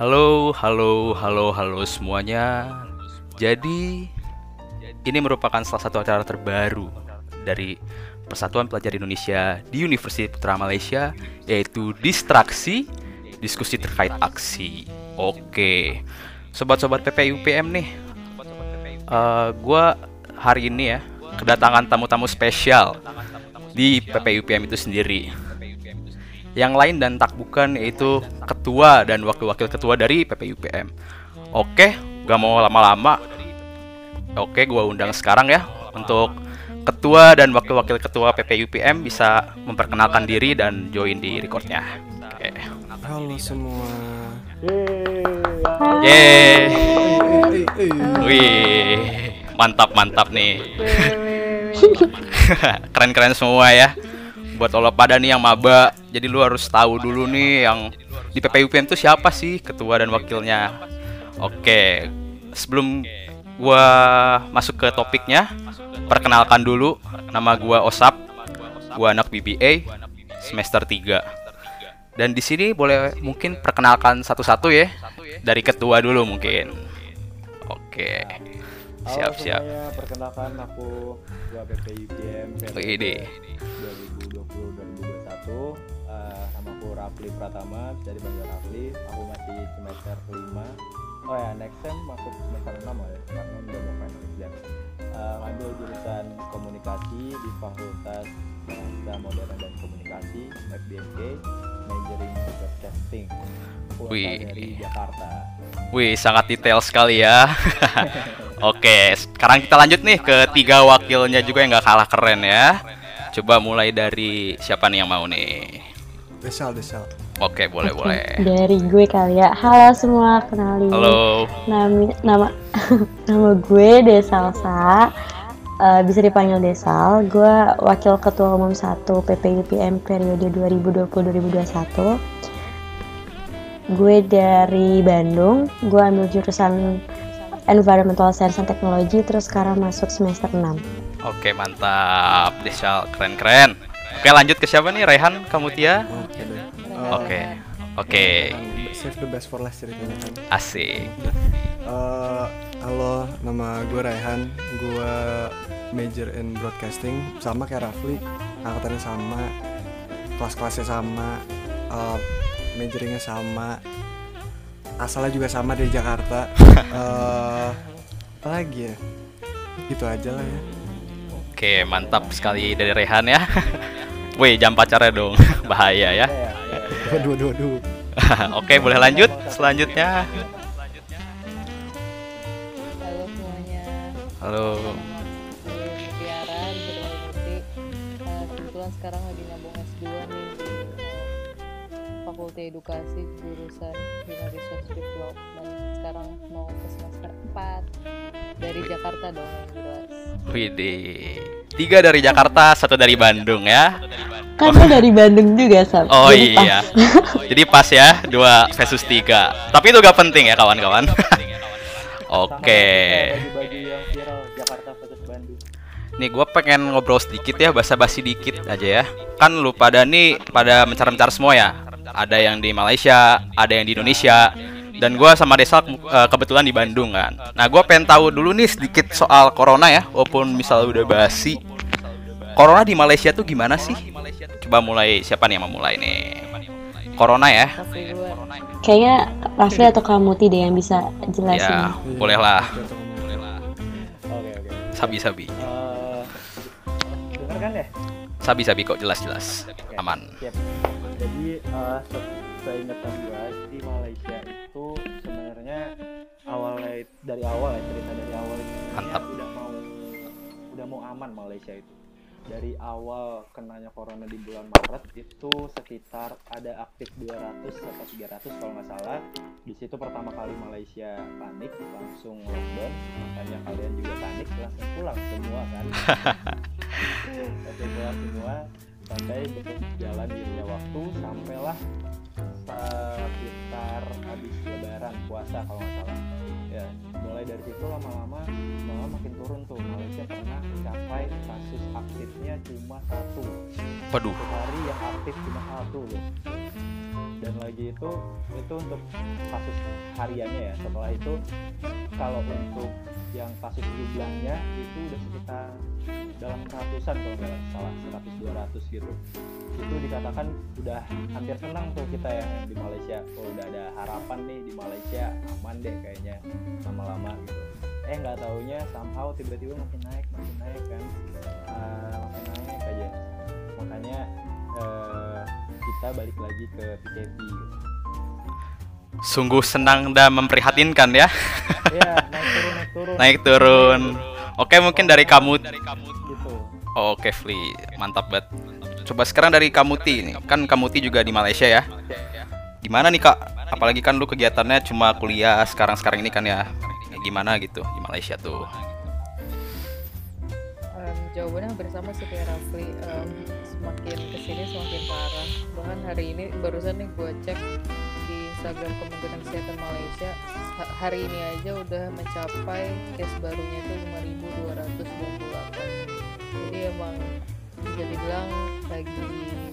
Halo, halo, halo, halo semuanya. Jadi, ini merupakan salah satu acara terbaru dari Persatuan Pelajar Indonesia di Universitas Putra Malaysia, yaitu Distraksi, diskusi terkait aksi. Oke, sobat-sobat PPUPM nih, uh, gue hari ini ya kedatangan tamu-tamu spesial di PPUPM itu sendiri yang lain dan tak bukan yaitu ketua dan wakil-wakil ketua dari PPUPM. Oke, gak mau lama-lama. Oke, gua undang sekarang ya untuk ketua dan wakil-wakil ketua PPUPM bisa memperkenalkan diri dan join di recordnya. Oke. Halo semua. Yeay. Wih, mantap mantap nih. Keren-keren semua ya buat lo pada nih yang maba. Jadi lu harus tahu dulu nih yang di PPUPM itu siapa sih ketua dan wakilnya. Oke sebelum gua masuk ke topiknya perkenalkan dulu. Nama gua Osap. Gua anak BBA semester 3 dan di sini boleh mungkin perkenalkan satu-satu ya dari ketua dulu mungkin. Oke siap siap. perkenalkan aku gua PPUPM ini. 2021 uh, nama aku Rafli Pratama bisa dipanggil Rafli. Aku masih semester 5 oh ya next sem masuk semester 6 ya karena udah mau final exam uh, ngambil jurusan komunikasi di Fakultas Bahasa Modern dan Komunikasi FBMK majoring broadcasting Wih. dari Jakarta Wih, sangat detail sekali ya. Oke, sekarang kita lanjut nih ke tiga wakilnya juga yang nggak kalah keren ya. Coba mulai dari siapa nih yang mau nih? Desal, Desal. Oke, boleh boleh. Dari gue kali ya. Halo semua, kenalin. Halo. Nama nama nama gue Desalsa. Uh, bisa dipanggil Desal. Gue wakil ketua umum 1 PPUPM periode 2020-2021 gue dari Bandung gue ambil jurusan Environmental Science and Technology terus sekarang masuk semester 6 Oke mantap Desal keren-keren Oke lanjut ke siapa nih Rehan Kamutia Oke. Oke Save the best for last ceritanya kan. Asik Eh, halo, nama gue Raihan. Gue major in broadcasting sama kayak Rafli. Angkatannya sama, kelas-kelasnya sama, eh, majoringnya sama, asalnya juga sama dari Jakarta. Eh, apa lagi ya? Itu aja lah ya. Oke mantap sekali dari Rehan ya Wih jam pacarnya dong Bahaya ya Waduh, waduh, waduh. Oke boleh lanjut Selanjutnya Halo semuanya, Halo Tiara di Murti. Uh, kebetulan sekarang lagi nyambung S2 nih di uh, Fakultas Edukasi jurusan Human Resource Development. Sekarang mau ke semester 4 dari Jakarta dong jelas. Tiga dari Jakarta Satu dari Bandung ya kan gue dari Bandung juga Sam Oh Jadi pas. iya. Jadi pas ya, dua versus tiga. Tapi itu gak penting ya kawan-kawan. Oke. baju-baju yang viral Jakarta versus Bandung Nih gue pengen ngobrol sedikit ya, basa-basi dikit aja ya. Kan lu pada nih pada mencar-mencar semua ya. Ada yang di Malaysia, ada yang di Indonesia. Dan gue sama Desa eh, kebetulan di Bandung kan. Nah gue pengen tahu dulu nih sedikit soal corona ya, walaupun misal udah basi. Corona di Malaysia tuh gimana sih? Coba mulai siapa nih yang mau mulai nih? Corona ya. Kayaknya Rafli atau kamu tidak yang bisa jelasin Ya, bolehlah. oke oke Sabi-sabi. Eh, dengar kan ya Sabi-sabi kok jelas-jelas. Aman. Jadi uh, seingetan gue di Malaysia itu sebenarnya it- dari awal ya cerita dari awal Mantap. udah mau udah mau aman Malaysia itu. Dari awal kenanya corona di bulan Maret itu sekitar ada aktif 200 atau 300 kalau nggak salah. Di situ pertama kali Malaysia panik langsung lockdown, makanya kalian juga panik langsung pulang semua kan. langsung pulang semua sampai berjalan dirinya waktu sampailah sekitar habis lebaran puasa kalau nggak salah. Ya mulai dari situ lama-lama malah makin turun tuh. Malaysia pernah mencapai kasus aktifnya cuma satu. Satu hari yang aktif cuma satu loh dan lagi itu itu untuk kasus hariannya ya. Setelah itu kalau untuk yang kasus jumlahnya itu udah sekitar dalam ratusan kalau nggak salah 100 200 gitu. Itu dikatakan udah hampir senang tuh kita ya yang di Malaysia. Oh udah ada harapan nih di Malaysia aman deh kayaknya lama-lama gitu. Eh nggak taunya somehow tiba-tiba makin naik makin naik kan. Ah, makin naik aja. Makanya eh, kita balik lagi ke PKP gitu. Sungguh senang dan memprihatinkan ya. ya turun naik turun Naik turun. Oke, mungkin dari kamu. gitu Oke, Fli. Mantap banget. Coba sekarang dari Kamuti nih. Kan Kamuti juga di Malaysia ya. Gimana nih, Kak? Apalagi kan lu kegiatannya cuma kuliah sekarang-sekarang ini kan ya. Gimana gitu di Malaysia tuh? Em, jawabannya hampir sama sih kayak Rafli Em, semakin ke sini semakin parah bahkan hari ini barusan nih gue cek Instagram Kementerian Kesehatan Malaysia ha- hari ini aja udah mencapai case barunya itu 5.228 jadi emang bisa dibilang lagi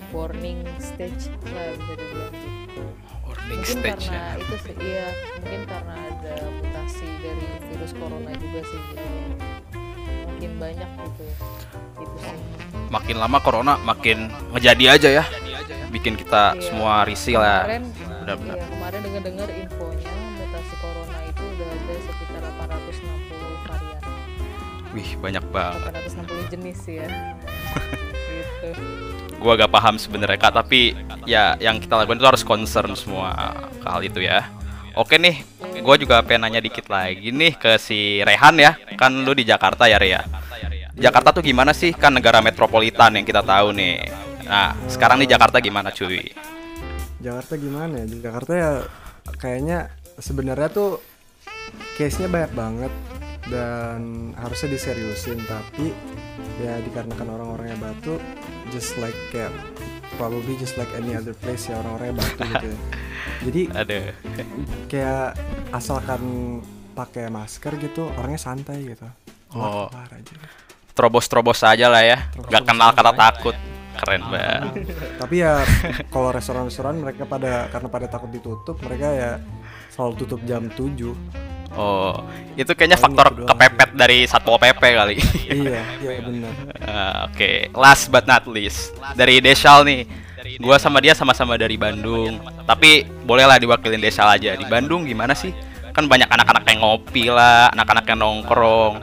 warning stage lah bisa dibilang gitu Warning mungkin stage karena ya. itu sih iya mungkin karena ada mutasi dari virus corona juga sih jadi makin banyak gitu itu sih Makin lama corona makin ngejadi aja ya. Bikin kita Iya. semua risih lah. kemarin Benar-benar. iya, kemarin dengar dengar infonya mutasi corona itu udah ada sekitar 860 varian Wih, banyak banget. 860 jenis ya gitu Gua agak paham sebenarnya Kak, tapi ya yang kita lakukan itu harus concern semua ke hal itu ya. Oke nih, gua juga pengen nanya dikit lagi nih ke si Rehan ya. Kan lu di Jakarta ya, Rea. Jakarta tuh gimana sih? Kan negara metropolitan yang kita tahu nih. Nah, sekarang di Jakarta gimana cuy? Jakarta gimana ya? Jakarta ya kayaknya sebenarnya tuh case-nya banyak banget dan harusnya diseriusin tapi ya dikarenakan orang-orangnya batu just like kayak probably just like any other place ya orang-orangnya batu gitu ya. Jadi Ada. kayak asalkan pakai masker gitu orangnya santai gitu. Oh. Aja. Terobos-terobos aja lah ya. Gak Terobos kenal kata takut. Keren banget. Tapi ya kalau restoran-restoran mereka pada karena pada takut ditutup mereka ya selalu tutup jam 7 Oh, itu kayaknya Paling faktor itu doang. kepepet dari Satpol PP kali. iya, iya benar. Ah, Oke, last but not least dari Desal nih. Gua sama dia sama-sama dari Bandung. Tapi bolehlah diwakilin Desal aja. Di Bandung gimana sih? Kan banyak anak-anak yang ngopi lah, anak-anak yang nongkrong.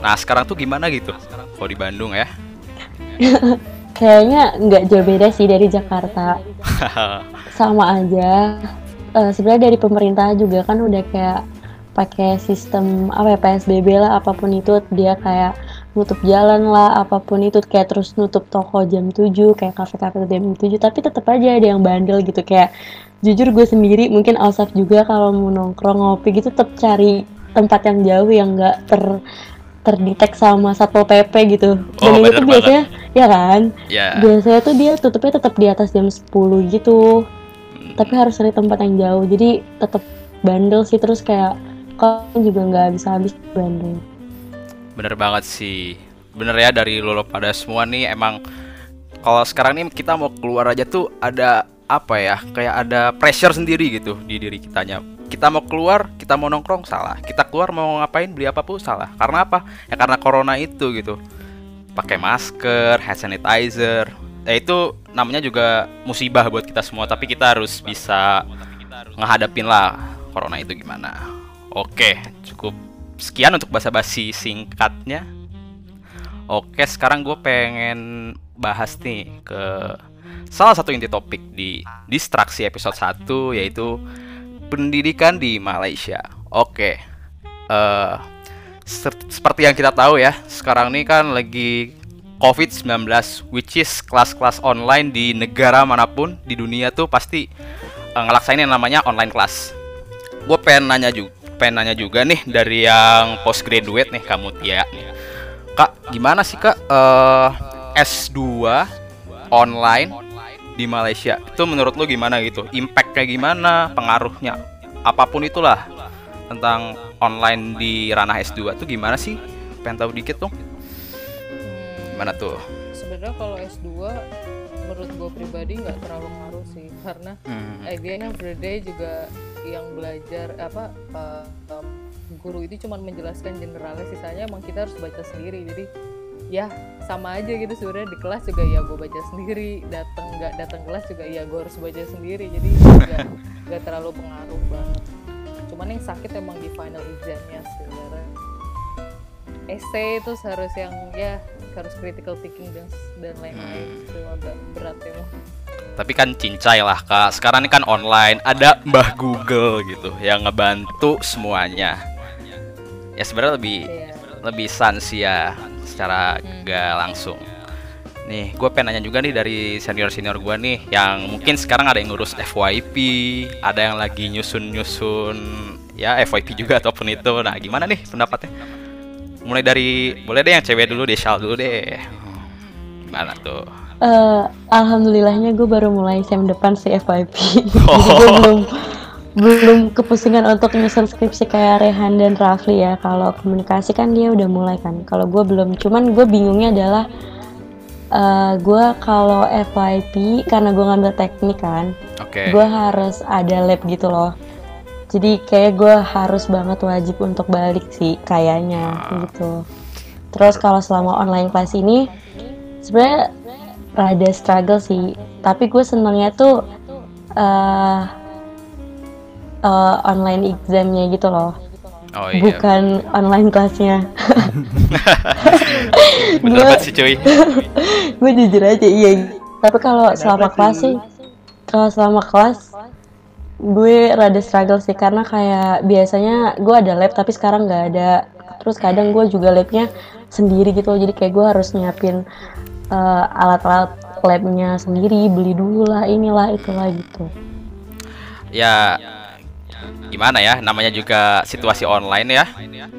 Nah sekarang tuh gimana gitu? Kalau di Bandung ya? Kayaknya nggak jauh beda sih dari Jakarta. Sama aja. Eh, Sebenarnya dari pemerintah juga kan udah kayak pakai sistem apa ya PSBB lah apa pun itu dia kayak nutup jalan lah apa pun itu kayak terus nutup toko jam 7 kayak kafe-kafe jam 7 tapi tetap aja ada yang bandel gitu kayak jujur gue sendiri mungkin Alsaf juga kalau mau nongkrong ngopi gitu tetap cari tempat yang jauh yang nggak ter terdetek sama satpol pp gitu. Dan Oh, itu bener tuh biasanya ya kan? Ya. biasanya tuh dia tutupnya tetap di atas jam 10 gitu. Hmm. tapi harus cari tempat yang jauh. Jadi tetap bandel sih. Terus kayak kalau juga nggak bisa habis bandel. Bener banget sih. Bener ya dari lo pada semua nih. Emang kalau sekarang nih kita mau keluar aja tuh ada apa ya? Kayak ada pressure sendiri gitu di diri kitanya. Kita mau keluar, kita mau nongkrong salah. Kita keluar mau ngapain beli apa pun salah. Karena apa? Ya karena corona itu gitu. Pakai masker, hand sanitizer. Ya itu namanya juga musibah buat kita semua. Tapi kita harus bisa ngehadapin lah corona itu gimana. Oke, cukup sekian untuk basa-basi singkatnya. Oke, sekarang gue pengen bahas nih ke salah satu inti topik di distraksi episode 1 yaitu pendidikan di Malaysia. Oke. eh ser- seperti yang kita tahu ya, sekarang ini kan lagi COVID-19 which is kelas-kelas online di negara mana pun di dunia tuh pasti eh, ngelaksain yang namanya online class. Gue pengen nanya juga pengen nanya juga nih dari yang postgraduate nih kamu Tia. Kak, gimana sih Kak eh, S2 online di Malaysia? Itu menurut lu gimana gitu? Impact-nya gimana? Pengaruhnya? Apa pun itulah tentang online di ranah S2 tuh gimana sih? Pengen tahu dikit dong. Hmm, Gimana tuh? sebenarnya kalau S2 gue menurut gue pribadi nggak terlalu ngaruh sih karena Hmm. at the end of the day juga yang belajar apa uh, um, guru itu cuma menjelaskan generalnya sisanya emang kita harus baca sendiri jadi ya sama aja gitu sebenarnya di kelas juga ya gue baca sendiri datang nggak datang kelas juga ya gue harus baca sendiri. Jadi nggak nggak terlalu pengaruh banget. Cuman yang sakit emang di final examnya sebenarnya. Essay itu harus yang ya harus critical thinking dan dan lain-lain. Itu agak berat emang. Tapi kan cincai lah kak. Sekarang ini kan online, ada Mbah Google gitu yang ngebantu semuanya. Ya sebenarnya lebih Iya. lebih sans ya secara gak langsung. Nih, gue pengen nanya juga nih dari senior-senior gue nih, yang mungkin sekarang ada yang ngurus FYP, ada yang lagi nyusun-nyusun ya FYP juga ataupun itu. Nah, gimana nih pendapatnya? Mulai dari boleh deh yang cewek dulu deh, Shal dulu deh. Gimana tuh? Eh, alhamdulillahnya gue baru mulai sem depan sih FYP. Jadi Oh. gue belum belum kepusingan untuk nyusun skripsi kayak Rehan dan Rafli ya. Kalau komunikasi kan dia udah mulai kan. Kalau gue belum. Cuman gue bingungnya adalah eh gue kalau FYP karena gue ngambil teknik kan, Oke. gue harus ada lab gitu loh. Jadi kayak gue harus banget wajib untuk balik sih kayaknya gitu. Terus kalau selama online kelas ini sebenarnya rada struggle sih. Tapi gue senengnya tuh eh eh, online examnya gitu loh, Oh iya. bukan online kelasnya. Bener banget sih cuy. gue jujur aja iya. Tapi kalau selama kelas sih kalau selama kelas gue rada struggle sih. Karena kayak biasanya gue ada lab tapi sekarang nggak ada. Terus kadang gue juga labnya sendiri gitu jadi kayak gue harus nyiapin eh, alat-alat labnya sendiri. Beli dulu lah inilah itulah gitu. Ya gimana ya namanya juga situasi online ya.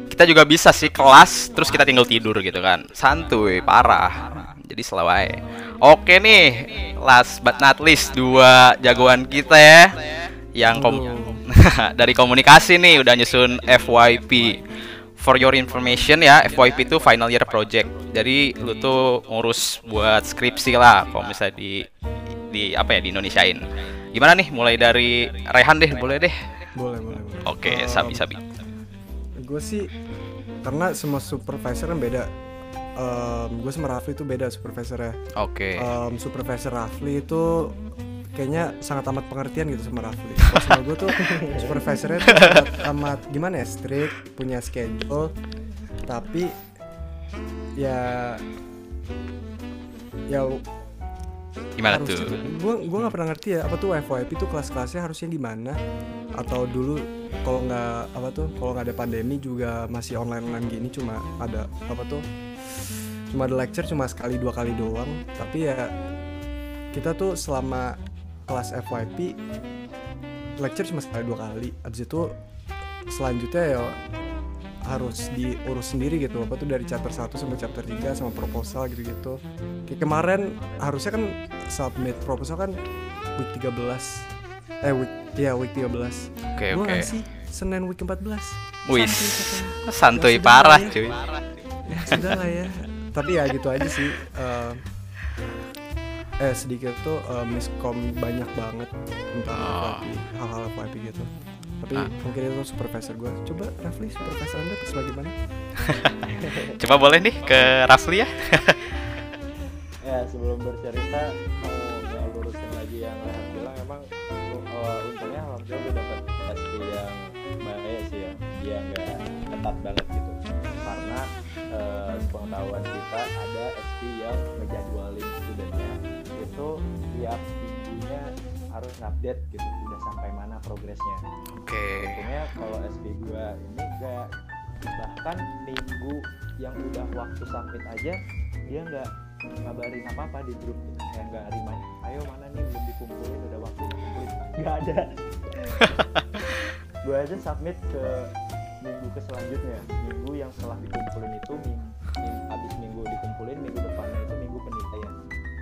Kita juga bisa sih kelas terus kita tinggal tidur gitu kan. Santuy parah. Jadi selalu aja. oke nih last but not least dua jagoan kita ya. Yang kom dari komunikasi nih udah nyusun FYP for your information ya FYP itu final year project. Jadi lu tuh ngurus buat skripsi lah kalau misalnya di di apa ya di Indonesiain gimana nih mulai dari Rehan deh boleh deh boleh boleh boleh. Oke Eh, sabi sabi. gue sih karena semua supervisor kan beda gue sama Rafli itu beda supervisornya. Oke. Em, supervisor Rafli itu kayaknya sangat amat pengertian gitu sama Rafli. Kalau sama gue tuh supervisornya tuh amat, amat gimana ya strict, punya schedule, tapi ya ya gimana harus tuh? gue gue nggak pernah ngerti ya apa tuh FYP tuh kelas-kelasnya harusnya gimana atau dulu kalau nggak apa tuh kalau nggak ada pandemi juga masih online online gini cuma ada apa tuh cuma ada lecture cuma sekali dua kali doang. Tapi ya kita tuh selama kelas FYP lecture cuma sekali dua kali. Abis itu selanjutnya ya harus diurus sendiri gitu. Apa tuh dari chapter 1 sampai chapter 3 sama proposal gitu-gitu. Kayak kemarin harusnya kan submit proposal kan week 13 eh week ya week 13 oke Gua oke. ngasih Senin week 14 wis Santuy, santuy Ya parah ya. cuy. Ya sudah lah ya. Tapi ya gitu aja sih eh, eh sedikit tuh eh, miskom banyak banget tentang Oh. FYP, hal-hal FYP gitu tapi Ah. mungkin itu supervisor gue coba Rafli supervisor anda bagaimana? Coba boleh nih ke Rafli ya. Ya sebelum bercerita mau mau lurusin lagi yang Rehan bilang emang uh, untungnya alhamdulillah gue dapat SP yang baik sih ya. Dia nggak ketat banget gitu. Karena uh, pengetahuan kita ada SP yang ngejadwalin studennya itu tiap minggunya harus update gitu udah sampai mana progresnya. Oke. Untungnya kalau SP gue ini enggak bahkan minggu yang udah waktu submit aja dia nggak ngabarin apa apa di grup gitu. kayak nggak remind ayo mana nih belum dikumpulin udah waktu dikumpulin. Nggak ada. Gue aja submit ke minggu ke selanjutnya. Minggu yang setelah dikumpulin itu minggu, habis minggu dikumpulin minggu depannya itu minggu penilaian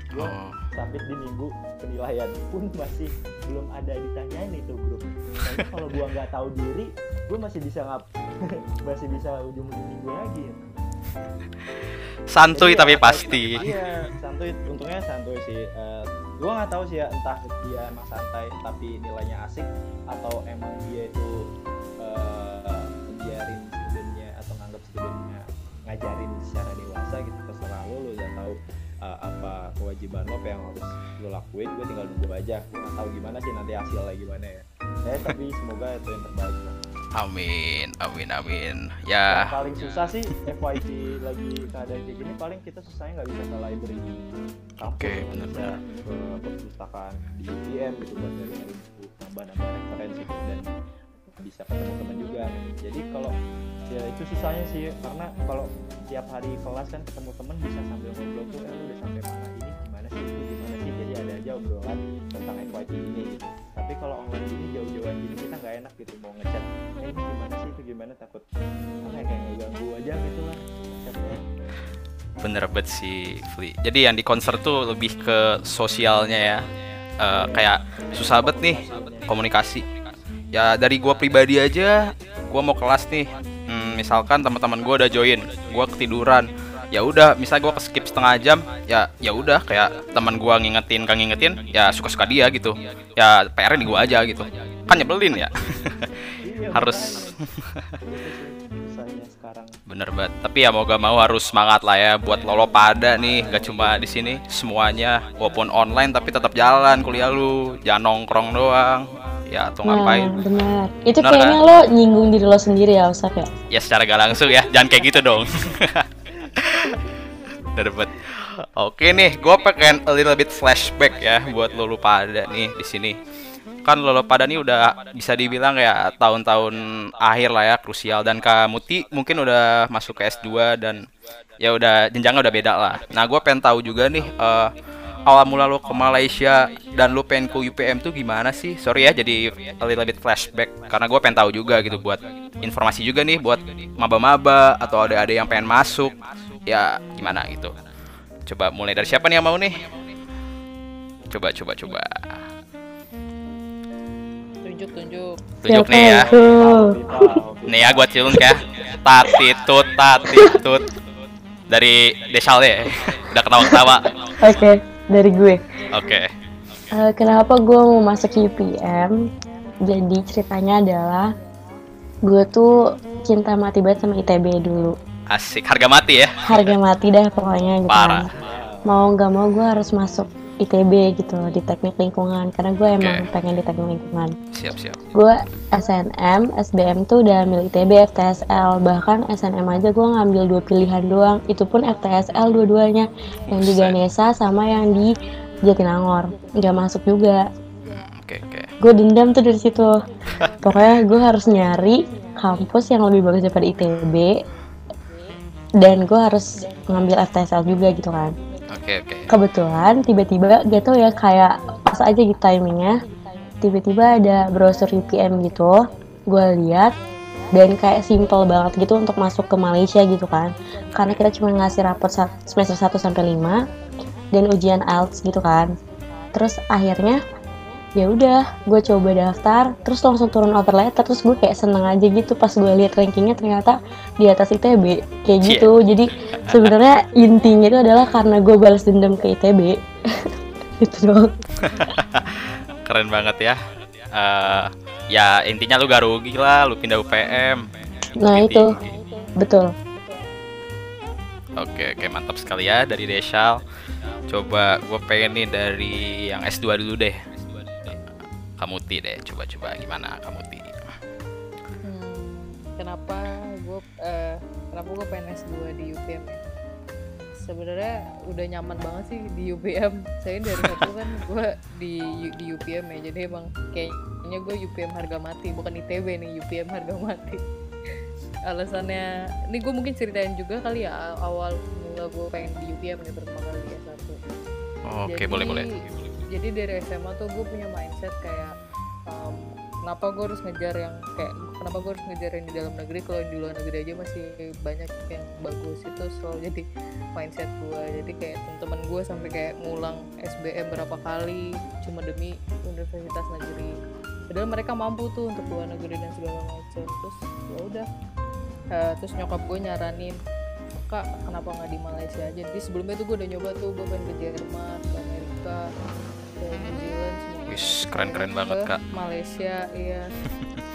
gue Oh. submit di minggu penilaian pun masih belum ada ditanyain itu grup Karena kalau gua nggak tahu diri gue masih bisa ngap masih bisa ujung-ujung minggu lagi. Ya. santuy Jadi tapi ya, pasti. Iya santuy. Untungnya santuy sih. Eh, gue nggak tahu sih ya entah dia emang santai tapi nilainya asik atau emang dia itu eh, biarin studentnya atau nganggap studentnya ngajarin secara dewasa gitu terserah lo lo udah tahu eh, apa kewajiban lo apa yang harus lo lakuin gue tinggal nunggu aja. Gue nggak tahu gimana sih nanti hasilnya gimana ya. Ya tapi semoga itu yang terbaik lah. Amin, amin, amin. yang Ya, paling susah sih FYP lagi keadaan kayak gini paling kita susahnya nggak bisa ke library. Oke, bisa ke perpustakaan di UPM gitu buat dari buku nambah-nambah referensi gitu, dan bisa ketemu teman juga. Jadi kalau ya itu susahnya sih karena kalau tiap hari kelas kan ketemu teman bisa sambil ngobrol tuh lu udah sampai mana? Ini gimana sih? Itu gimana sih? Jadi ada aja obrolan tentang FYP ini gitu. Tapi kalau online gini jauh-jauhan gini kita nggak enak gitu mau ngechat eh ini gimana sih? Itu gimana? Takut apa ya, kayak ngeganggu aja gitu lah. Chatnya bener banget sih, Fli. Jadi yang di konser tuh lebih ke sosialnya ya. Eh, kayak susah banget nih komunikasi. Ya dari gua pribadi aja, gua mau kelas nih. Hmm, misalkan teman-teman gua udah join, gua ketiduran. Ya udah, misal gua ke skip setengah jam, ya ya udah kayak teman gua ngingetin, kan ngingetin, ya suka-suka dia gitu. Ya PR di gua aja gitu. Kan nyebelin ya. Harus Bener banget. Tapi ya mau gak mau harus semangat lah ya buat lolo pada nih. Gak cuma di sini, semuanya walaupun online tapi tetap jalan kuliah lu. Jangan nongkrong doang. Ya atau Nah, ngapain? benar. Itu Benar, kayaknya lo nyinggung diri lo sendiri ya, Ustaz ya. Ya secara gak langsung ya. Jangan kayak gitu dong. Bener banget. Oke nih, gue pengen a little bit flashback ya buat lolo pada nih di sini. Kan lolo pada nih udah bisa dibilang ya tahun-tahun akhir lah ya krusial dan Kak Muti mungkin udah masuk ke S2 dan ya udah jenjangnya udah beda lah. Nah, gue pengen tahu juga nih eh, awal mula lo ke Malaysia dan lo pengen ke UPM tuh gimana sih? Sorry ya jadi a little bit flashback karena gue pengen tahu juga gitu buat informasi juga nih buat maba-maba atau ada ada yang pengen masuk ya gimana gitu. Coba mulai dari siapa nih yang mau nih? Coba coba coba. tunjuk tunjuk Tunjuk nih ya. Nih ya gua cilung ya. Tatitut tatitut dari Desal ya. Udah ketawa-ketawa. Oke, dari gue. Oke. Eh, kenapa gue mau masuk UPM? Jadi ceritanya adalah gue tuh cinta mati banget sama ITB dulu. Asik harga mati ya. Harga mati dah pokoknya gitu Parah. kan. Mau nggak mau gue harus masuk ITB gitu di teknik lingkungan karena gue emang pengen di teknik lingkungan. Siap siap. Gue SNM, SBM tuh udah ambil ITB, FTSL, bahkan SNM aja gue ngambil dua pilihan doang. Itu pun FTSL dua-duanya, yang di. Ganesa sama yang di Jatinangor. Nggak masuk juga. Oke oke. Gue dendam tuh dari situ. Pokoknya gue harus nyari kampus yang lebih bagus daripada ITB. Dan gue harus ngambil FTSL juga gitu kan Oke oke. kebetulan tiba-tiba gak tau ya kayak pas aja gitu timingnya tiba-tiba ada brosur UPM gitu gue lihat dan kayak simple banget gitu untuk masuk ke Malaysia gitu kan karena kita cuma ngasih rapor semester 1 sampai 5 dan ujian IELTS gitu kan terus akhirnya ya udah gue coba daftar terus langsung turun offer letter terus gue kayak seneng aja gitu pas gue lihat rankingnya ternyata di atas ITB kayak Cie. gitu jadi sebenarnya intinya itu adalah karena gue balas dendam ke ITB itu doang Keren banget ya. Eh, ya intinya lu gak rugi lah, lu pindah UPM. nah itu betul Oke oke mantap sekali ya dari Desal. Coba gue pengen nih dari yang S2 dulu deh. Kamuti deh, coba-coba gimana Kamuti? Hmm, kenapa gue kenapa gue pengen S2 di UPM ya? Sebenarnya udah nyaman banget sih di UPM. Saya dari satu kan gue di di UPM ya, jadi emang kayaknya gue UPM harga mati, bukan ITB nih UPM harga mati. Alasannya, ini gue mungkin ceritain juga kali ya awal mula gue pengen di UPM nih pertama kali ya satu. Oke boleh boleh. Jadi dari SMA tuh gue punya mindset kayak um, kenapa gue harus ngejar yang kayak kenapa gue harus ngejar yang di dalam negeri kalau di luar negeri aja masih banyak yang bagus. Itu selalu jadi mindset gue jadi kayak teman-teman gue sampai kayak ngulang SBM berapa kali cuma demi universitas negeri. Padahal mereka mampu tuh untuk luar negeri dan segala macam. Terus ya udah Eh, terus nyokap gue nyaranin kak kenapa nggak di Malaysia aja? Jadi sebelumnya tuh gue udah nyoba tuh gue pengen ke Jerman ke Amerika ke New Zealand Wis, keren-keren banget, ke Kak. Malaysia iya.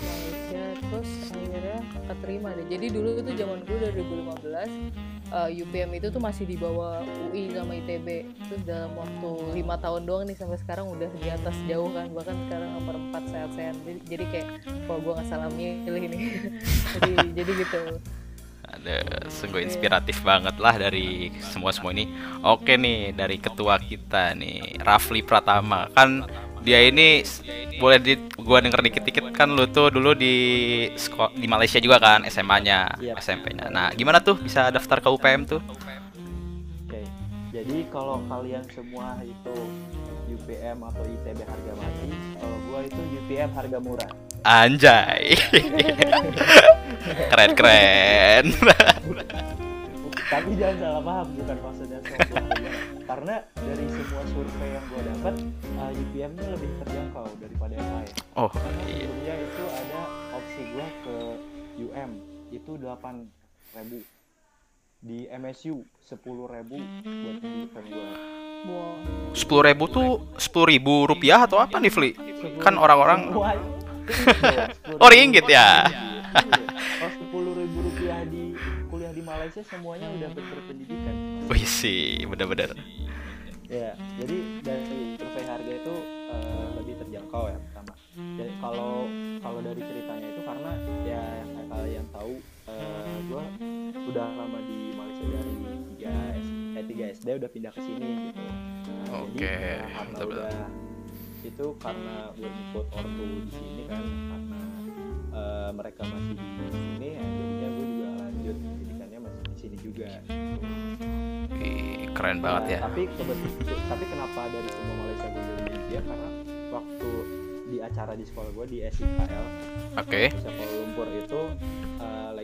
Malaysia terus akhirnya keterima deh. Jadi dulu itu zaman gue dari 2015 eh, UPM itu tuh masih di bawah UI sama ITB terus dalam waktu lima tahun doang nih sampai sekarang udah di atas jauh kan. Bahkan sekarang nomor 4 sehat-sehat. Jadi, jadi kayak kalau gue nggak salah milih nih. Jadi jadi gitu Ada sungguh inspiratif banget lah dari semua semua ini. Oke nih dari ketua kita nih Rafli Pratama kan dia ini boleh di gua denger dikit-dikit kan lu tuh dulu di di Malaysia juga kan SMA-nya, Iya. SMP-nya. Nah, gimana tuh bisa daftar ke UPM tuh? Oke, jadi kalau kalian semua itu UPM atau ITB harga mati, kalau gua itu UPM harga murah. Anjay. Keren-keren. Tapi jangan salah paham, bukan maksudnya sombong aja. Karena dari semua survei yang gua dapat, uh, UPM ini lebih terjangkau daripada yang lain. Oh, Karena iya. sebelumnya itu ada opsi gua ke UM itu 8.000 di MSU 10.000 buat UPM wow Sepuluh ribu tuh sepuluh ribu rupiah atau apa nih, Fli? Kan orang-orang Oh, ringgit ya? Oh, sepuluh ribu rupiah di kuliah di Malaysia semuanya udah berpendidikan. Wih sih, bener-bener. Ya, jadi dari survei harga itu eh, lebih terjangkau ya pertama. Jadi kalau kalau dari ceritanya itu karena ya yang kayak kalian tahu, eh gue udah lama di Malaysia dari 3 S, eh 3 SD udah pindah ke sini gitu. Nah, Oke, jadi, karena mantap, udah itu karena gue ikut ortu di sini kan karena eh, mereka masih di sini ya jadinya gue juga lanjut pendidikannya masih di sini juga. Ih, keren banget ya. Nah, Tapi kebetulan tapi kenapa dari semua Malaysia gue dari India karena waktu di acara di sekolah gue di SIKL Oke. Indonesia Kuala Lumpur itu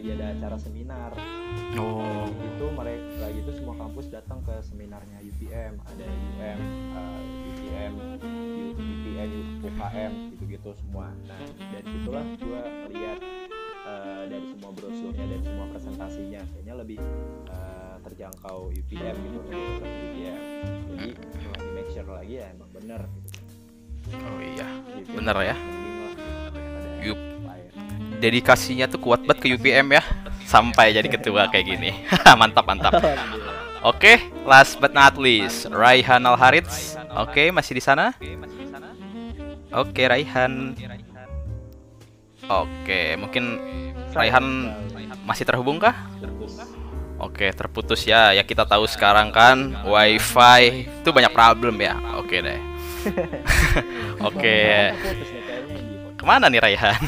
lagi ada acara seminar. Oh, Itu mereka lagi itu semua kampus datang ke seminarnya UPM, ada UM, eh, UPM, U- UPM, UKM gitu-gitu semua. Nah dari situlah gue lihat eh, dari semua brosurnya dari semua presentasinya kayaknya lebih eh, terjangkau UPM gitu cocok UPM. Jadi di make sure lagi ya emang bener gitu. oh iya. UPM Bener ya. mending Dedikasinya tuh kuat banget ke UPM ya. Sampai jadi ketua kayak gini. mantap, mantap. Oke, last but not least, Raihan Alharits. Oke, masih di sana? Oke, Raihan. Oke, mungkin Raihan masih terhubung kah? Oke, terputus ya. Ya kita tahu sekarang kan WiFi itu banyak problem ya. Oke deh. Oke, ke mana nih Raihan?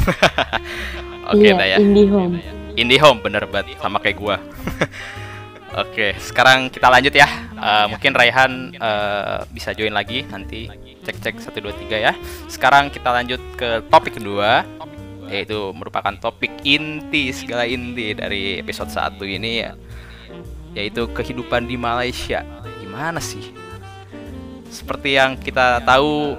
Oke iya, dah ya. IndiHome. IndiHome bener banget sama kayak gua. Oke, sekarang kita lanjut ya. Eh, mungkin Raihan eh, bisa join lagi nanti cek-cek 1 2 3 ya. Sekarang kita lanjut ke topik kedua yaitu merupakan topik inti segala inti dari episode 1 ini ya yaitu kehidupan di Malaysia. Gimana sih? Seperti yang kita tahu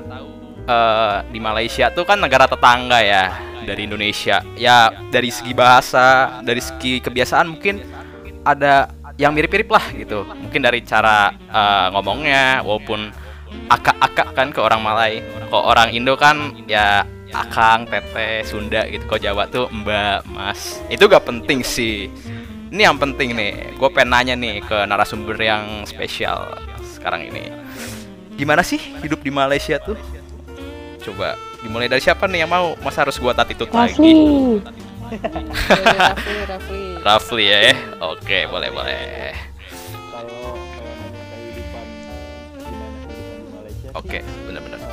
eh, di Malaysia tuh kan negara tetangga ya dari Indonesia. Ya dari segi bahasa, dari segi kebiasaan mungkin ada yang mirip-mirip lah gitu. Mungkin dari cara eh, ngomongnya walaupun akak-akak kan ke orang Malay. Kok orang Indo kan ya akang, teteh, Sunda gitu. Kok Jawa tuh mbak, mas. Itu gak penting sih. Ini yang penting nih. Gue pengen nanya nih ke narasumber yang spesial sekarang ini. Gimana sih hidup di Malaysia tuh? Coba dimulai dari siapa nih yang mau? Masa harus gua tatitut lagi? Rafli. Rafli ya. eh? Oke, boleh boleh. kalau kehidupan eh, gimana kehidupan di Malaysia sih, Oke, benar-benar. eh,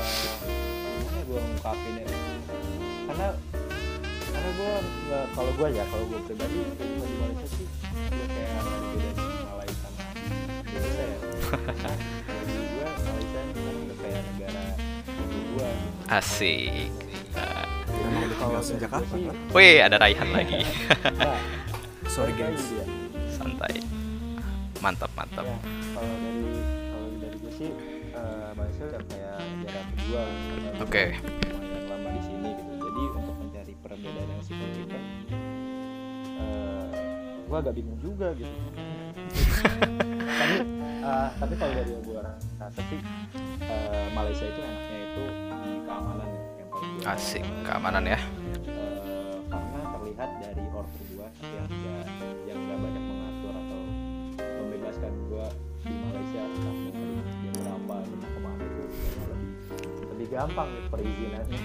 gimana gue ngungkapin ya karena karena gue nggak kalau gue ya kalau gue pribadi kehidupan di Malaysia sih gue kayak beda di Malaysia sama Indonesia ya Asik. Emang udah kalau tinggal sejak kapan? Wih, ada Raihan lagi. nah, Sorry guys. dia. Santai. Mantap, mantap. Ya, kalau dari kalau dari gue sih eh, Malaysia udah kayak negara kedua gue Oke. lumayan lama di sini gitu. Jadi untuk mencari perbedaan yang signifikan, eh gue agak bingung juga gitu. Tapi Eh, tapi kalau dari yang gue rasa sih eh, Malaysia itu enaknya itu keamanan ya yang paling gue Asik, keamanan ya. Eh, karena terlihat dari order gue yang nggak yang nggak banyak mengatur atau membebaskan gue di Malaysia mau dari jam berapa mau ke mana itu lebih lebih gampang gitu perizinannya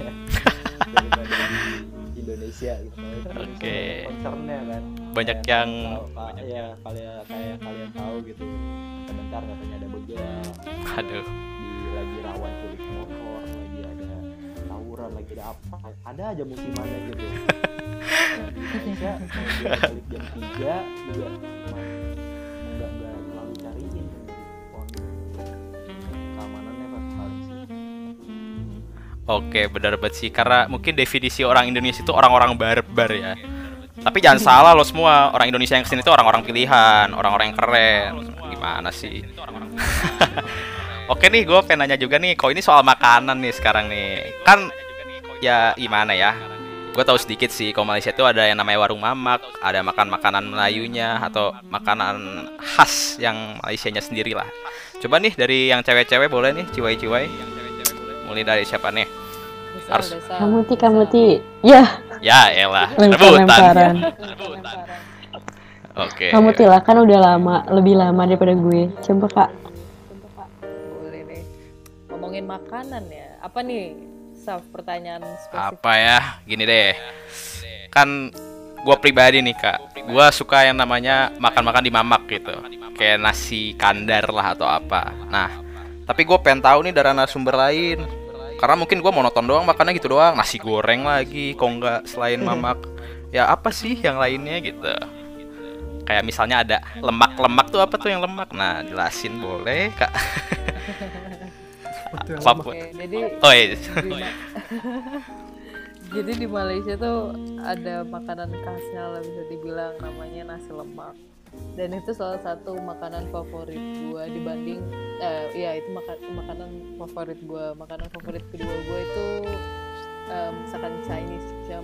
daripada di Indonesia gitu kan Oke. concernnya kan Banyak Kayak yang tahu- ya kalian kayak kalian tahu gitu sebentar katanya ada begal aduh. di lagi rawan culik motor tawuran lagi ada apa ada aja musimannya gitu nah, di Indonesia dia balik jam 3 juga nggak nggak terlalu cariin pohon keamanannya pas paling sih Oke, benar banget sih karena mungkin definisi orang Indonesia itu orang-orang barbar ya. Tapi jangan salah lo semua, orang Indonesia yang ke sini itu orang-orang pilihan, orang-orang yang keren. Gimana sih? Oke nih, gue pengen nanya juga nih, kok ini soal makanan nih sekarang nih. Kan ya gimana ya? Gue tahu sedikit sih, kalau Malaysia itu ada yang namanya warung mamak, ada makan makanan Melayunya atau makanan khas yang Malaysianya sendiri lah. Coba nih dari yang cewek-cewek boleh nih, ciwai-ciwai. Mulai dari siapa nih? Harus- desal. Kamu ti, kamu ti. Ya, Ya elah, rebutan. Oke. Kamu ti lah kan udah lama, lebih lama daripada gue. Coba kak. Boleh nih. Ngomongin makanan ya. Apa nih? Saf, pertanyaan spesifik. Apa ya? Gini deh. Kan gua pribadi nih, Kak. Gua suka yang namanya makan-makan di mamak gitu. Kayak nasi kandar lah atau apa. Nah, tapi gue pengen tahu nih dari narasumber lain. Karena mungkin gua monoton doang makannya gitu doang. Nasi goreng lagi, kok nggak selain mamak. Ya apa sih yang lainnya gitu. Kayak misalnya ada lemak-lemak tuh apa tuh yang lemak? Nah, jelasin boleh, Kak. Oke, jadi Oh, iya. di jadi di Malaysia tuh ada makanan khasnya lah bisa dibilang. Namanya nasi lemak. Dan itu salah satu makanan favorit gua dibanding eh ya itu maka- makanan favorit gua. Makanan favorit kedua gua itu misalkan Chinese jam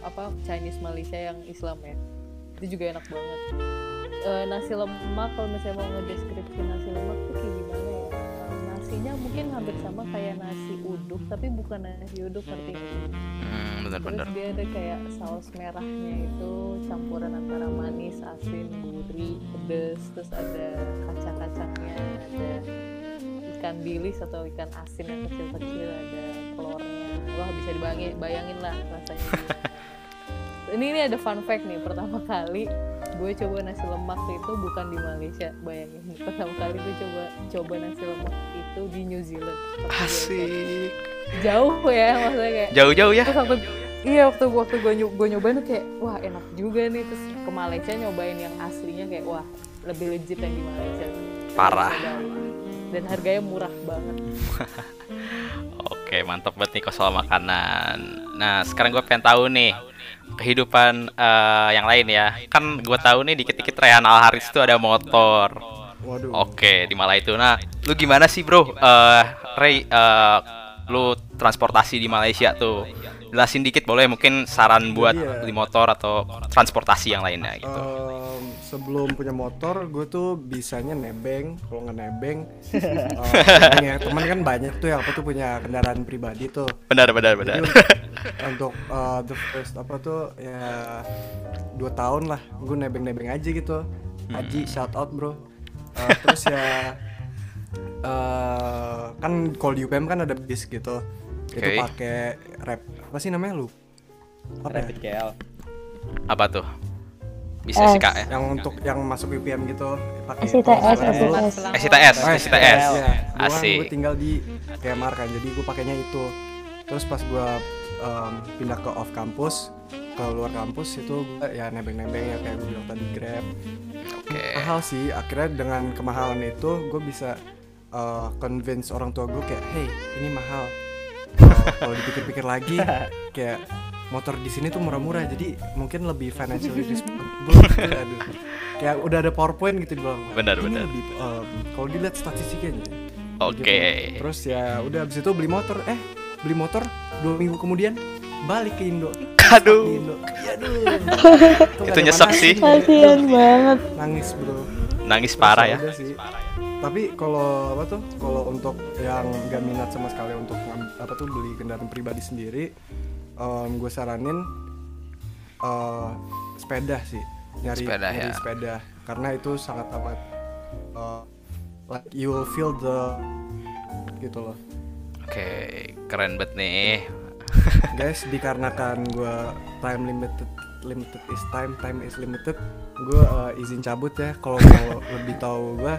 apa Chinese Malaysia yang Islam ya. Itu juga enak banget. Eh, nasi lemak kalau misalnya mau ngedeskripsi nasi lemak tuh kayak nasinya mungkin hampir sama kayak nasi uduk tapi bukan nasi uduk nggak sih? Hmm, bener-bener. Terus dia ada kayak saus merahnya itu campuran antara manis, asin, gurih, pedes, terus ada kacang-kacangnya, ada ikan bilis atau ikan asin yang kecil-kecil, ada telurnya. Wah bisa dibayangin, bayangin lah rasanya. ini ini ada fun fact nih pertama kali gue coba nasi lemak itu bukan di Malaysia bayangin pertama kali gue coba coba nasi lemak itu di New Zealand Asik. jauh ya maksudnya kayak Jauh-jauh ya. waktu iya waktu waktu gue gue nyobain tuh kayak wah enak juga nih terus ke Malaysia nyobain yang aslinya kayak wah lebih legit yang di Malaysia Parah. dan harganya murah banget Oke, mantap banget nih soal makanan. Nah, sekarang gue pengen tahu nih kehidupan eh, yang lain ya. Kan gue tahu nih dikit-dikit Rehan Alharis itu ada motor. Waduh. Oke, di Malaysia itu. Nah, lu gimana sih, Bro? Eh, Ray, eh, lu transportasi di Malaysia tuh. Jelasin dikit boleh mungkin saran buat Jadi ya- beli motor atau transportasi yang lainnya gitu. Em, sebelum punya motor, gue tuh bisanya nebeng. Kalau nggak nebeng, eh, punya teman kan banyak tuh yang apa tuh punya kendaraan pribadi tuh. Benar, benar, benar. Jadi untuk, eh, the first apa tuh ya dua tahun lah, gue nebeng-nebeng aja gitu. Haji shout out bro. Eh, terus ya eh kan kalau di UPM kan ada bis gitu. Itu Oke. pakai rap apa sih namanya lu? Apa ya? Rapid KL Apa tuh? Bisa sih, S. Kak ya. Yang untuk yang masuk UPM gitu pakai SITS, SITS. SITS, SITS. ya. Gua, Asik. gue tinggal di KMR kan, jadi gue pakainya itu. Terus pas gue pindah ke off kampus, ke luar kampus itu gue ya nebeng-nebeng ya kayak gue bilang tadi Grab. Oke. Mahal sih, akhirnya dengan kemahalan itu gue bisa uh, convince orang tua gue kayak, hey ini mahal. Kalau dipikir-pikir lagi, kayak motor di sini tuh murah-murah, jadi mungkin lebih financially responsible. gitu, aduh. Kayak udah ada powerpoint gitu dibilang. Benar, Ini benar. lebih, um, kalau dilihat statistiknya. Oke. Gitu. Terus ya udah abis itu beli motor, eh beli motor dua minggu kemudian balik ke Indo. Aduh. Di Indo. Iya, aduh. Itu nyesek sih. Kasian banget. Nangis bro. Nangis parah ya. Terus udah sih. tapi kalau apa tuh kalau untuk yang gak minat sama sekali untuk apa tuh beli kendaraan pribadi sendiri gue saranin eh, sepeda sih nyari Sepeda, nyari ya. sepeda karena itu sangat amat eh, like you will feel the gitu loh Oke, keren banget nih. guys dikarenakan gue time limited limited is time time is limited gue izin cabut ya kalau mau lebih tahu gue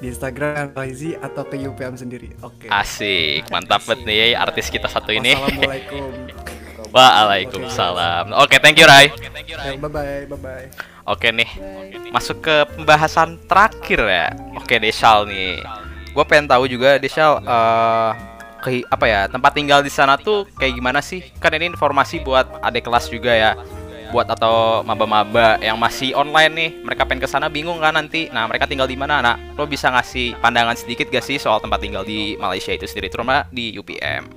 di Instagram Raizi atau ke UPM sendiri oke Asik, mantap banget nih artis kita satu ini. Wassalamualaikum Waalaikumsalam. Oke, thank you Rai. Ya, bye bye bye bye Oke nih, masuk ke pembahasan terakhir ya. Oke, Desal nih. Gue pengen tahu juga Desal eh ke apa ya tempat tinggal di sana tuh kayak gimana sih? Kan ini informasi buat adik kelas juga ya. Buat atau maba-maba yang masih online nih, mereka pengen ke sana bingung kan nanti. Nah, mereka tinggal di mana? Nah, lo bisa ngasih pandangan sedikit gak sih soal tempat tinggal di Malaysia itu sendiri, terutama di UPM?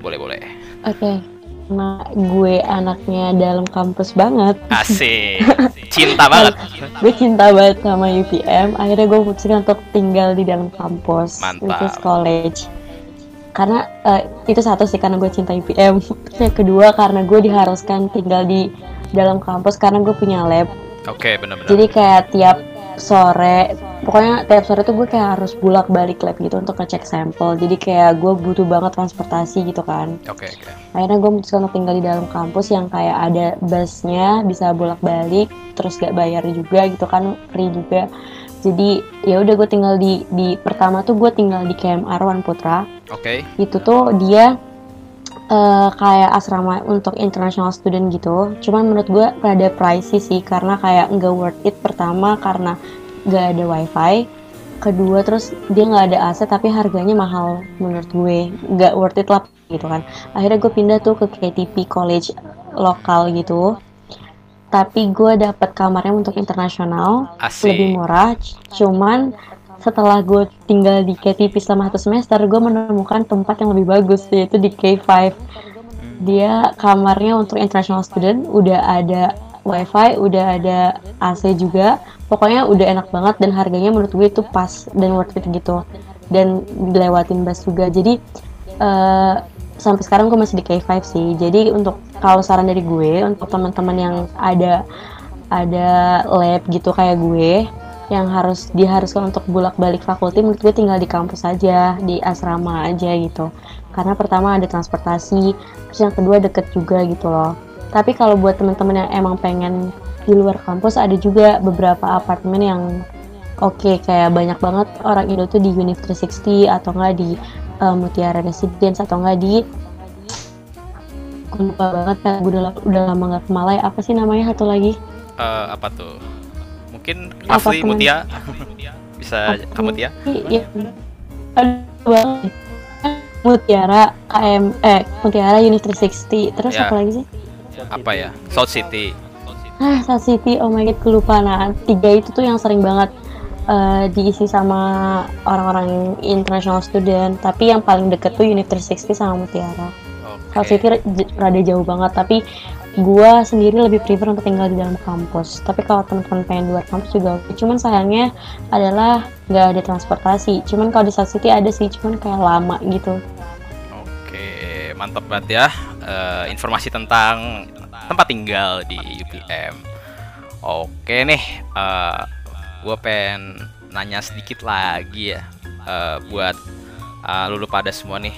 Boleh, boleh. Oke, nah gue anaknya dalam kampus banget. Asik. Cinta banget. gue cinta banget sama UPM. Akhirnya gue putuskan untuk tinggal di dalam kampus, which is Mantap. college. Karena eh, itu satu sih karena gue cinta UPM. Yang kedua karena gue diharuskan tinggal di dalam kampus karena gue punya lab. Oke, benar-benar. Jadi kayak tiap sore, pokoknya tiap sore tuh gue kayak harus bulak balik lab gitu untuk ngecek sampel. Jadi kayak gue butuh banget transportasi gitu kan Oke, oke. akhirnya gue memutuskan untuk tinggal di dalam kampus yang kayak ada busnya bisa bolak balik terus gak bayar juga gitu kan free juga jadi ya udah gue tinggal di di pertama tuh gue tinggal di KM Arwan Putra Oke. itu tuh dia eh, kayak asrama untuk international student gitu. Cuman menurut gue rada pricey sih karena kayak nggak worth it pertama karena nggak ada wifi kedua terus dia nggak ada AC tapi harganya mahal menurut gue. Nggak worth it lah gitu kan. Akhirnya gue pindah tuh ke KTP college lokal gitu. Tapi gue dapet kamarnya untuk internasional lebih murah cuman setelah gue tinggal di KTP selama satu semester gue menemukan tempat yang lebih bagus yaitu di K5 dia kamarnya untuk international student udah ada wifi udah ada AC juga. Pokoknya udah enak banget dan harganya menurut gue itu pas dan worth it gitu. Dan dilewatin bus juga. Jadi eh, sampai sekarang gue masih di K5 sih. Jadi untuk kalau saran dari gue untuk teman-teman yang ada ada lab gitu kayak gue yang harus diharuskan untuk bolak-balik fakulti menurut gue tinggal di kampus aja di asrama aja gitu. Karena pertama ada transportasi terus yang kedua deket juga gitu loh. Tapi kalau buat teman-teman yang emang pengen di luar kampus ada juga beberapa apartemen yang oke kayak banyak banget orang Indo tuh di Unif 360 atau enggak di eh, Mutiara Residence atau enggak di Aku lupa banget kan gue udah, udah lama nggak ke Malai apa sih namanya satu lagi? Eh, apa tuh? Mungkin Rafli? Mutia bisa kamu Tia? Iya. Aduh banget. Mutiara KM eh Mutiara Unit 360 terus Ya. apa lagi sih? Apa ya? South City. Ah South City oh my god kelupaan nah tiga itu tuh yang sering banget eh, diisi sama orang-orang international student tapi yang paling deket tuh Unit 360 sama Mutiara. South Oke. City rada jauh banget tapi gua sendiri lebih prefer untuk tinggal di dalam kampus tapi kalau teman-teman pengen luar kampus juga cuman sayangnya adalah nggak ada transportasi cuman kalau di South City ada sih cuman kayak lama gitu Oke, mantap banget ya eh, informasi tentang tempat tinggal di UPM. Oke nih, eh gue pengen nanya sedikit lagi ya eh, buat eh, lulu pada semua nih.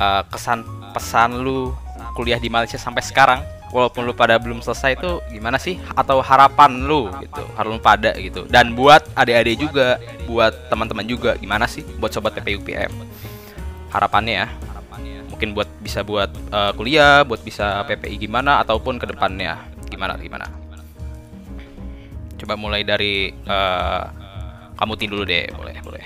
Eh, kesan pesan lu kuliah di Malaysia sampai sekarang, walaupun lu pada belum selesai itu gimana sih? Atau harapan lu gitu, harapan pada gitu. Dan buat adik-adik juga, buat teman-teman juga gimana sih? Buat sobat PP UPM harapannya ya mungkin buat bisa buat eh, kuliah buat bisa PPI gimana ataupun ke depannya gimana gimana coba mulai dari eh, kamu tin dulu deh boleh boleh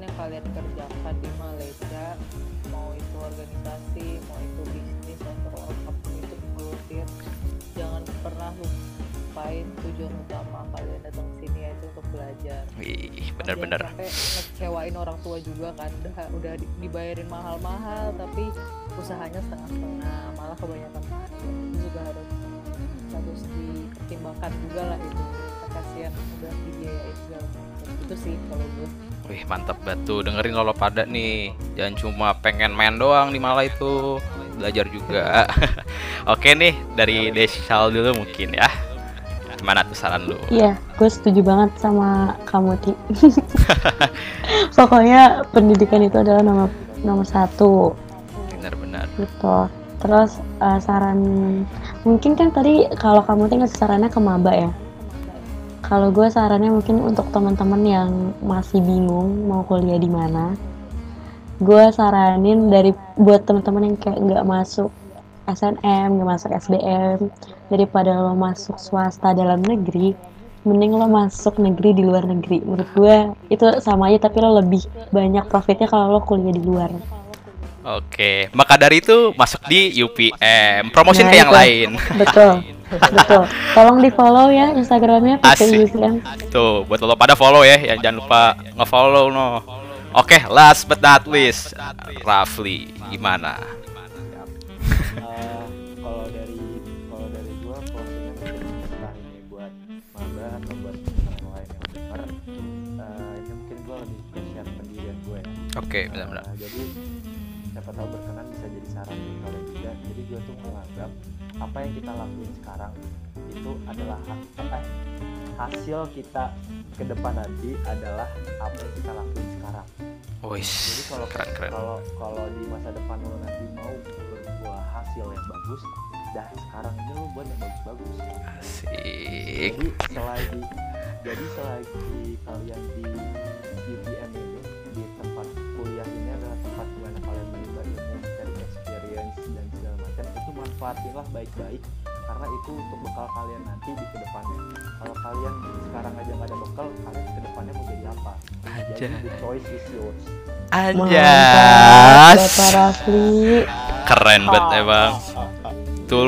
apa pun yang kalian kerjakan di Malaysia mau itu organisasi mau itu bisnis atau apa pun itu volunteer jangan pernah lupain tujuan utama kalian datang sini yaitu untuk belajar. Wih sampai ngecewain orang tua juga kan udah udah di- dibayarin mahal-mahal tapi usahanya setengah-setengah malah kebanyakan itu juga harus harus dipertimbangkan juga lah itu. Kasihan udah dibiayain segala macam. Itu sih kalau gue Wih mantap banget tuh dengerin lo pada nih Jangan cuma pengen main doang di malah itu Belajar juga Oke nih dari Desal dulu mungkin ya Gimana tuh saran lu? Iya, gue setuju banget sama kamu Ti. Pokoknya pendidikan itu adalah nomor nomor satu Benar-benar gitu. Terus eh, saran mungkin kan tadi kalau kamu ngasih sarannya ke maba ya. Kalau gue sarannya mungkin untuk teman-teman yang masih bingung mau kuliah di mana, gue saranin dari buat teman-teman yang kayak nggak masuk SNM, nggak masuk SBM, daripada lo masuk swasta dalam negeri, mending lo masuk negeri di luar negeri. Menurut gue itu sama aja, tapi lo lebih banyak profitnya kalau lo kuliah di luar. Oke, maka dari itu masuk di UPM Promosin Nah, ke yang itu. lain Betul, betul. Tolong di follow ya Instagramnya. PPUPM. Tuh, buat lo pada follow ya Yang jangan lupa nge-follow no Oke, last but not least Rafli, gimana? Eh, kalau dari kalau dari gua closingnya mungkin entah ini buat maba atau buat teman lain yang denger eh, ini mungkin gua lebih ke share pendirian gue ya Oke, benar-benar Eh, jadi apa yang kita lakuin sekarang itu adalah eh, hasil kita ke depan nanti adalah apa yang kita lakuin sekarang. Jadi Wis, kalau keren-keren kalau kalau di masa depan lo nanti mau berbuah hasil yang bagus dari sekarang ini lo buat yang bagus-bagus. Asik. Jadi selagi jadi selagi kalian di UPM ini di tempat kuliah manfaatinlah baik-baik karena itu untuk bekal kalian nanti di ke depannya kalau kalian sekarang aja nggak ada bekal kalian ke depannya mau jadi apa jadi Aja. the choice is yours Mantap, Anjas Bapak Rafli. Keren banget emang Tuh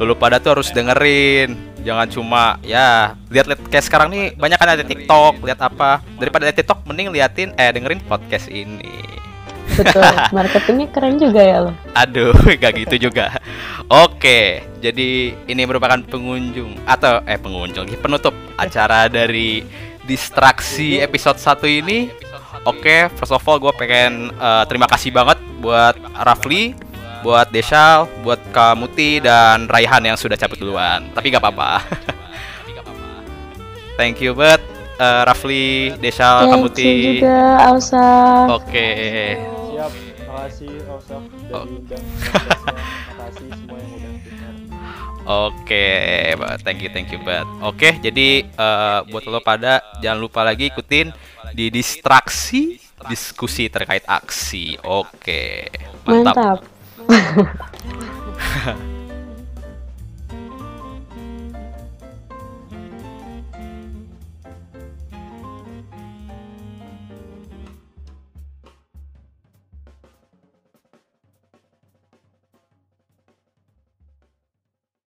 lu pada tuh harus dengerin Jangan cuma ya lihat-lihat kayak sekarang nih banyak kan ada TikTok, lihat apa. Daripada lihat TikTok mending liatin eh dengerin podcast ini. Betul, marketingnya keren juga ya lo. Aduh, gak gitu juga. Oke, jadi ini merupakan pengunjung atau eh pengunjung penutup acara dari distraksi episode 1 ini. Oke, first of all gue pengen eh, terima kasih banget buat Rafli, buat Desal, buat Kamuti dan Raihan yang sudah cabut duluan. Tapi gak apa-apa. Thank you banget eh, Rafli, Desal, Thank Kamuti. you juga, Ausa. Oke. Siap makasih Rosok udah Oh. diundang makasih semua yang udah dengar Oke, Mbak. thank you, thank you, Mbak. Oke, jadi eh, buat lo pada jangan lupa lagi ikutin di distraksi diskusi terkait aksi. Oke, mantap. Mantap.